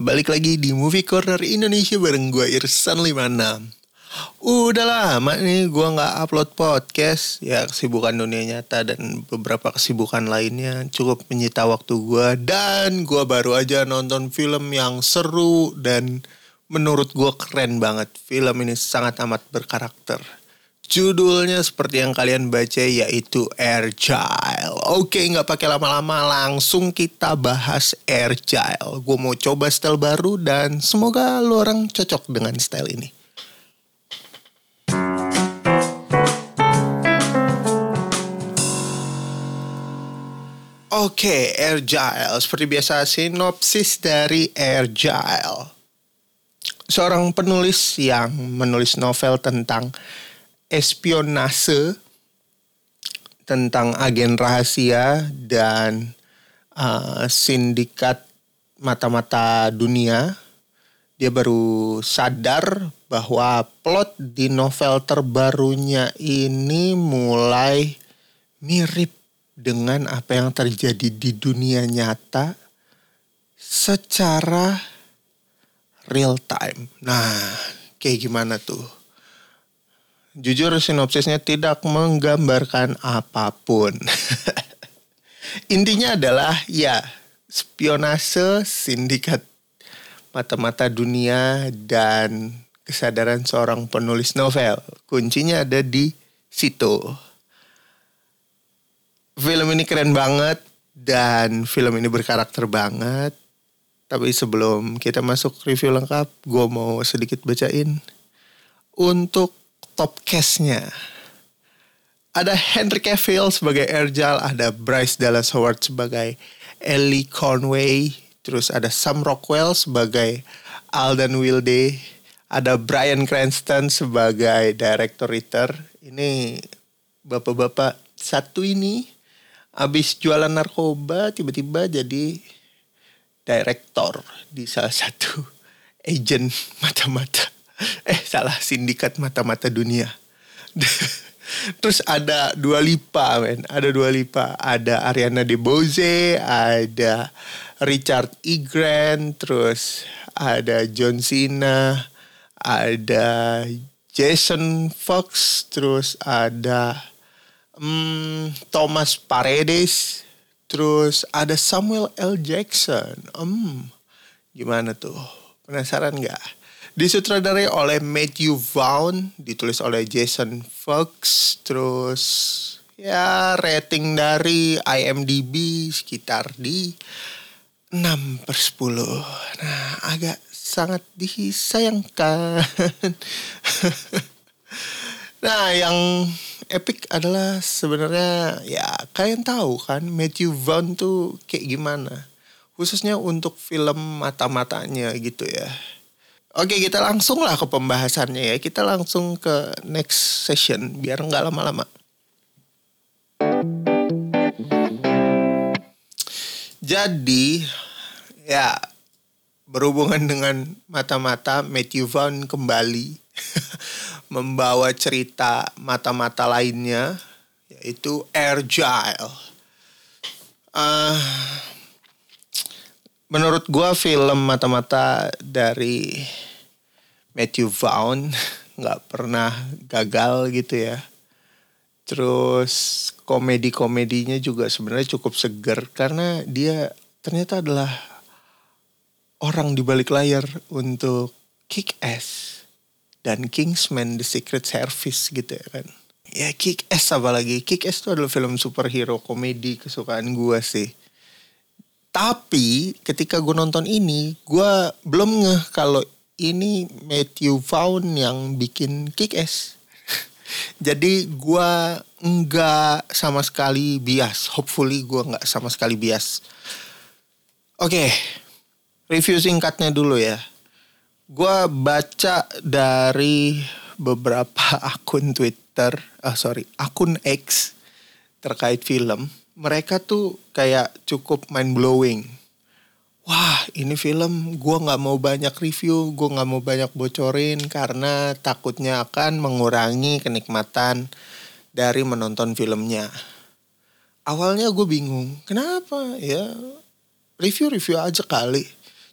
balik lagi di Movie Corner Indonesia bareng gue Irsan 56 Udah lama nih gue gak upload podcast. Ya kesibukan dunia nyata dan beberapa kesibukan lainnya Cukup menyita waktu gue Dan gue baru aja nonton film yang seru dan menurut gue keren banget. Film ini sangat amat berkarakter Judulnya seperti yang kalian baca yaitu Agile. Oke, nggak pakai lama-lama, langsung kita bahas Agile. Gue mau coba style baru dan semoga lo orang cocok dengan style ini. Oke, Agile. Seperti biasa, sinopsis dari Agile. Seorang penulis yang menulis novel tentang espionase tentang agen rahasia dan uh, sindikat mata-mata dunia. Dia baru sadar bahwa plot di novel terbarunya ini mulai mirip dengan apa yang terjadi di dunia nyata secara real time. Nah, kayak gimana tuh? Jujur sinopsisnya tidak menggambarkan apa pun. Intinya adalah ya spionase sindikat mata-mata dunia dan kesadaran seorang penulis novel. Kuncinya ada di situ. Film ini keren banget dan film ini berkarakter banget. Tapi sebelum kita masuk review lengkap, gue mau sedikit bacain. Untuk top castnya. Ada Henry Cavill sebagai Erjal, ada Bryce Dallas Howard sebagai Ellie Conway, terus ada Sam Rockwell sebagai Alden Wilde, ada Brian Cranston sebagai director writer. Ini bapak-bapak satu ini habis jualan narkoba tiba-tiba jadi director di salah satu agent mata-mata eh salah sindikat mata-mata dunia. Terus ada dua lipa men, ada dua lipa, ada Ariana DeBose, ada Richard E. Grant, terus ada John Cena, ada Jason Fox, terus ada um, Thomas Paredes, terus ada Samuel L. Jackson. Um, gimana tuh? Penasaran nggak? Disutradarai oleh Matthew Vaughn, ditulis oleh Jason Fox, terus ya rating dari IMDb sekitar di 6 per 10. Nah agak sangat disayangkan. nah yang epic adalah sebenarnya ya kalian tahu kan Matthew Vaughn tuh kayak gimana. Khususnya untuk film mata-matanya gitu ya Oke kita langsung lah ke pembahasannya ya. Kita langsung ke next session biar nggak lama-lama. Jadi ya berhubungan dengan mata-mata Matthew Vaughn kembali membawa cerita mata-mata lainnya yaitu Agile. Uh, menurut gua film mata-mata dari Matthew Vaughn nggak pernah gagal gitu ya. Terus komedi-komedinya juga sebenarnya cukup seger karena dia ternyata adalah orang di balik layar untuk Kick Ass dan Kingsman The Secret Service gitu ya kan. Ya Kick Ass apalagi. Kick Ass itu adalah film superhero komedi kesukaan gua sih tapi ketika gue nonton ini, gue belum ngeh kalau ini Matthew Vaughn yang bikin Kick-Ass. Jadi gue nggak sama sekali bias. Hopefully gue nggak sama sekali bias. Oke, okay, review singkatnya dulu ya. Gue baca dari beberapa akun Twitter, ah sorry, akun X terkait film mereka tuh kayak cukup mind blowing. Wah ini film gue nggak mau banyak review, gue nggak mau banyak bocorin karena takutnya akan mengurangi kenikmatan dari menonton filmnya. Awalnya gue bingung, kenapa ya review-review aja kali.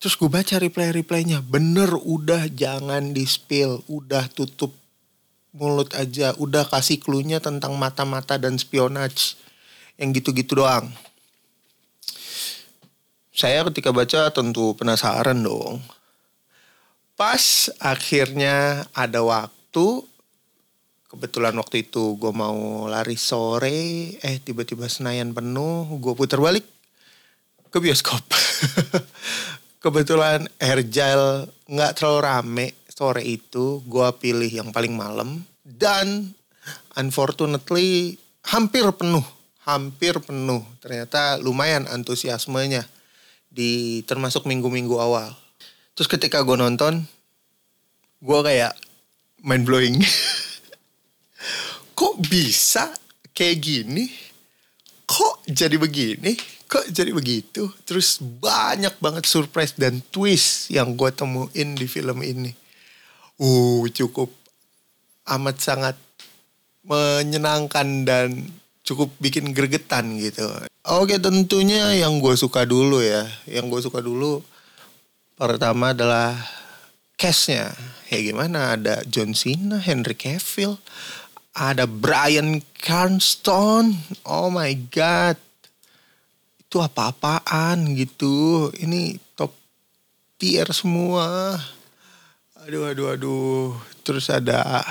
Terus gue baca reply-replynya. Bener udah jangan di spill. Udah tutup mulut aja. Udah kasih clue-nya tentang mata-mata dan spionage. Yang gitu-gitu doang. Saya ketika baca tentu penasaran dong. Pas akhirnya ada waktu. Kebetulan waktu itu gue mau lari sore. Eh tiba-tiba Senayan penuh. Gue putar balik ke bioskop. kebetulan Agile nggak terlalu rame sore itu gue pilih yang paling malam dan unfortunately hampir penuh hampir penuh. Ternyata lumayan antusiasmenya di termasuk minggu-minggu awal. Terus ketika gue nonton gue kayak mind blowing. Kok bisa kayak gini? Kok jadi begini? Kok jadi begitu? Terus banyak banget surprise dan twist yang gue temuin di film ini. Uh cukup amat sangat menyenangkan dan cukup bikin gregetan gitu oke tentunya yang gue suka dulu ya yang gue suka dulu pertama adalah castnya ya gimana ada John Cena Henry Cavill ada Brian Cranston oh my god itu apa-apaan gitu. Ini top tier semua. Aduh, aduh, aduh. Terus ada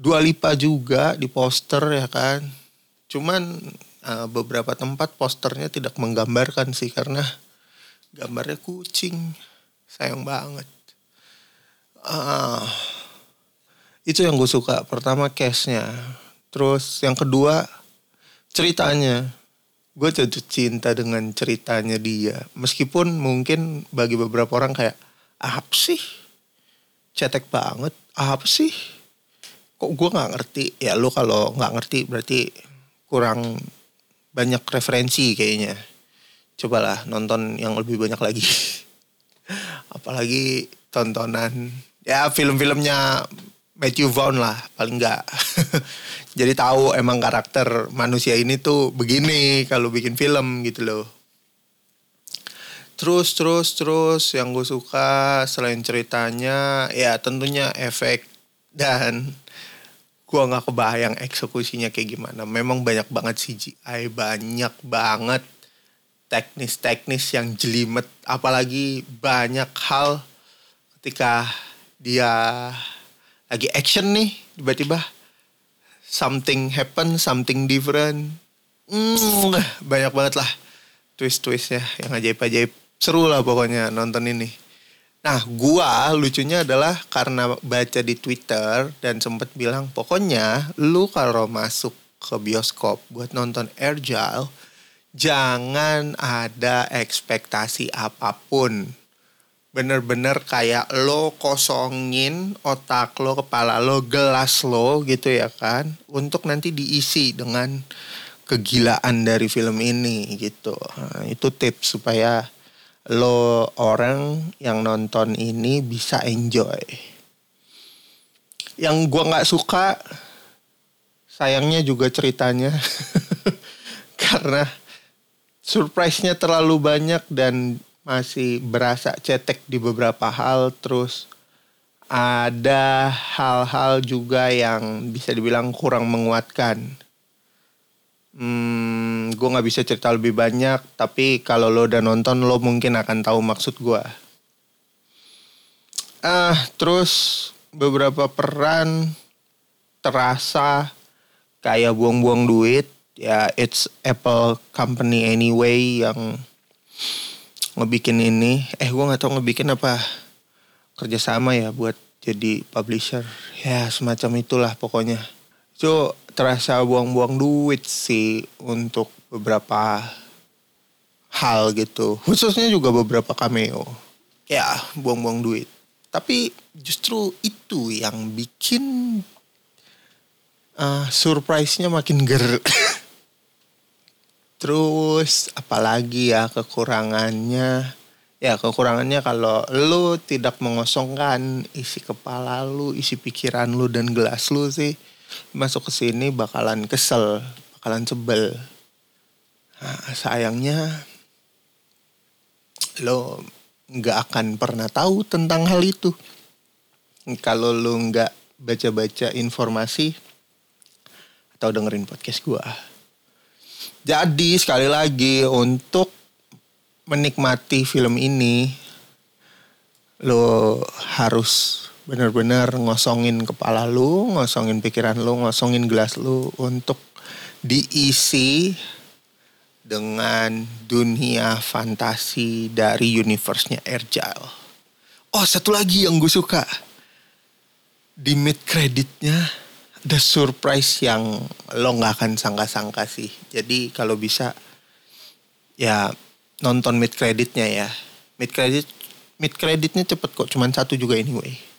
Dua Lipa juga di poster ya kan. Cuman uh, beberapa tempat posternya tidak menggambarkan sih karena gambarnya kucing. Sayang banget. Uh, itu yang gue suka. Pertama case-nya. Terus yang kedua ceritanya gue jatuh cinta dengan ceritanya dia meskipun mungkin bagi beberapa orang kayak apa sih cetek banget apa sih kok gue nggak ngerti ya lo kalau nggak ngerti berarti kurang banyak referensi kayaknya cobalah nonton yang lebih banyak lagi apalagi tontonan ya film-filmnya Matthew Vaughn lah paling enggak. Jadi tahu emang karakter manusia ini tuh begini kalau bikin film gitu loh. Terus terus terus yang gue suka selain ceritanya ya tentunya efek dan gue nggak kebayang eksekusinya kayak gimana. Memang banyak banget CGI, banyak banget teknis-teknis yang jelimet, apalagi banyak hal ketika dia lagi action nih tiba-tiba something happen something different. Hmm, banyak banget lah twist-twistnya yang ajaib-ajaib. Seru lah pokoknya nonton ini nah gua lucunya adalah karena baca di Twitter dan sempet bilang pokoknya lu kalau masuk ke bioskop buat nonton Agile jangan ada ekspektasi apa pun bener-bener kayak lo kosongin otak lo, kepala lo, gelas lo gitu ya kan. Untuk nanti diisi dengan kegilaan dari film ini gitu. Nah, itu tips supaya lo orang yang nonton ini bisa enjoy. Yang gua nggak suka sayangnya juga ceritanya karena surprise-nya terlalu banyak dan masih berasa cetek di beberapa hal terus ada hal-hal juga yang bisa dibilang kurang menguatkan. Hmm, gue nggak bisa cerita lebih banyak, tapi kalau lo udah nonton lo mungkin akan tahu maksud gue. Ah, terus beberapa peran terasa kayak buang-buang duit. Ya, it's Apple Company anyway yang ngebikin ini eh gue nggak tahu ngebikin apa kerjasama ya buat jadi publisher ya semacam itulah pokoknya itu terasa buang-buang duit sih untuk beberapa hal gitu. Khususnya juga beberapa cameo. Ya buang-buang duit. Tapi justru itu yang bikin uh, surprise-nya makin ger. Terus apalagi ya kekurangannya? Ya kekurangannya kalau lu tidak mengosongkan isi kepala lu, isi pikiran lu dan gelas lu sih masuk ke sini bakalan kesel, bakalan sebel. Nah, sayangnya lo nggak akan pernah tahu tentang hal itu kalau lo nggak baca-baca informasi atau dengerin podcast gua jadi sekali lagi untuk menikmati film ini lo harus benar-benar ngosongin kepala lu, ngosongin pikiran lu, ngosongin gelas lu untuk diisi dengan dunia fantasi dari universe-nya Erjal. Oh, satu lagi yang gue suka. Di mid creditnya ada surprise yang lo nggak akan sangka-sangka sih. Jadi kalau bisa ya nonton mid creditnya ya. Mid credit mid creditnya cepet kok, cuman satu juga anyway.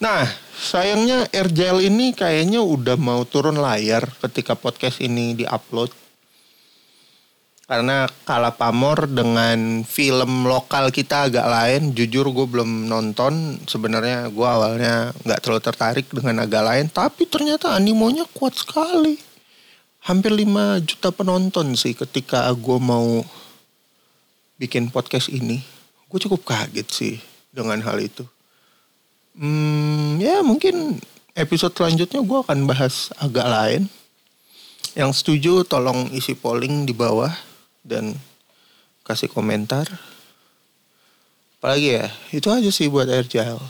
Nah, sayangnya Erjel ini kayaknya udah mau turun layar ketika podcast ini diupload. Karena kalah pamor dengan film lokal kita agak lain. Jujur gue belum nonton. Sebenarnya gue awalnya nggak terlalu tertarik dengan agak lain. Tapi ternyata animonya kuat sekali. Hampir 5 juta penonton sih ketika gue mau bikin podcast ini. Gue cukup kaget sih dengan hal itu. Hmm, ya mungkin episode selanjutnya gue akan bahas agak lain. Yang setuju tolong isi polling di bawah dan kasih komentar. Apalagi ya, itu aja sih buat Agile.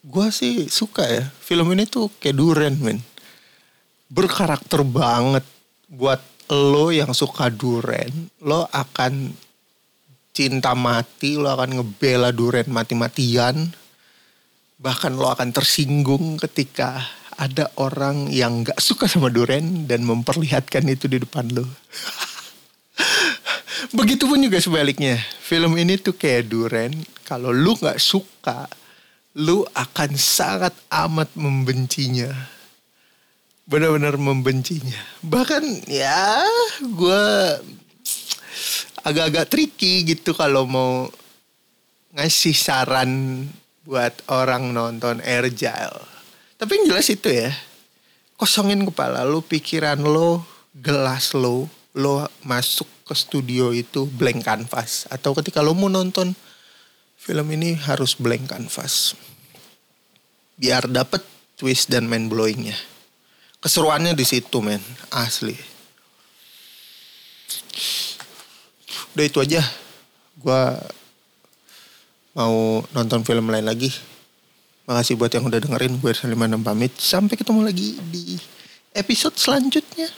Gue sih suka ya, film ini tuh kayak duren men. Berkarakter banget buat lo yang suka duren, lo akan cinta mati, lo akan ngebela duren mati-matian bahkan lo akan tersinggung ketika ada orang yang gak suka sama duren dan memperlihatkan itu di depan lo. Begitupun juga sebaliknya. Film ini tuh kayak duren. Kalau lu gak suka, lu akan sangat amat membencinya. Benar-benar membencinya. Bahkan ya gue agak-agak tricky gitu kalau mau ngasih saran buat orang nonton Agile. Tapi yang jelas itu ya, kosongin kepala lu, pikiran lo, gelas lo, lo masuk ke studio itu blank canvas. Atau ketika lo mau nonton film ini harus blank canvas. Biar dapet twist dan mind blowingnya. Keseruannya di situ men, asli. Udah itu aja. Gua mau nonton film lain lagi. Makasih buat yang udah dengerin. Gue Ersan pamit. Sampai ketemu lagi di episode selanjutnya.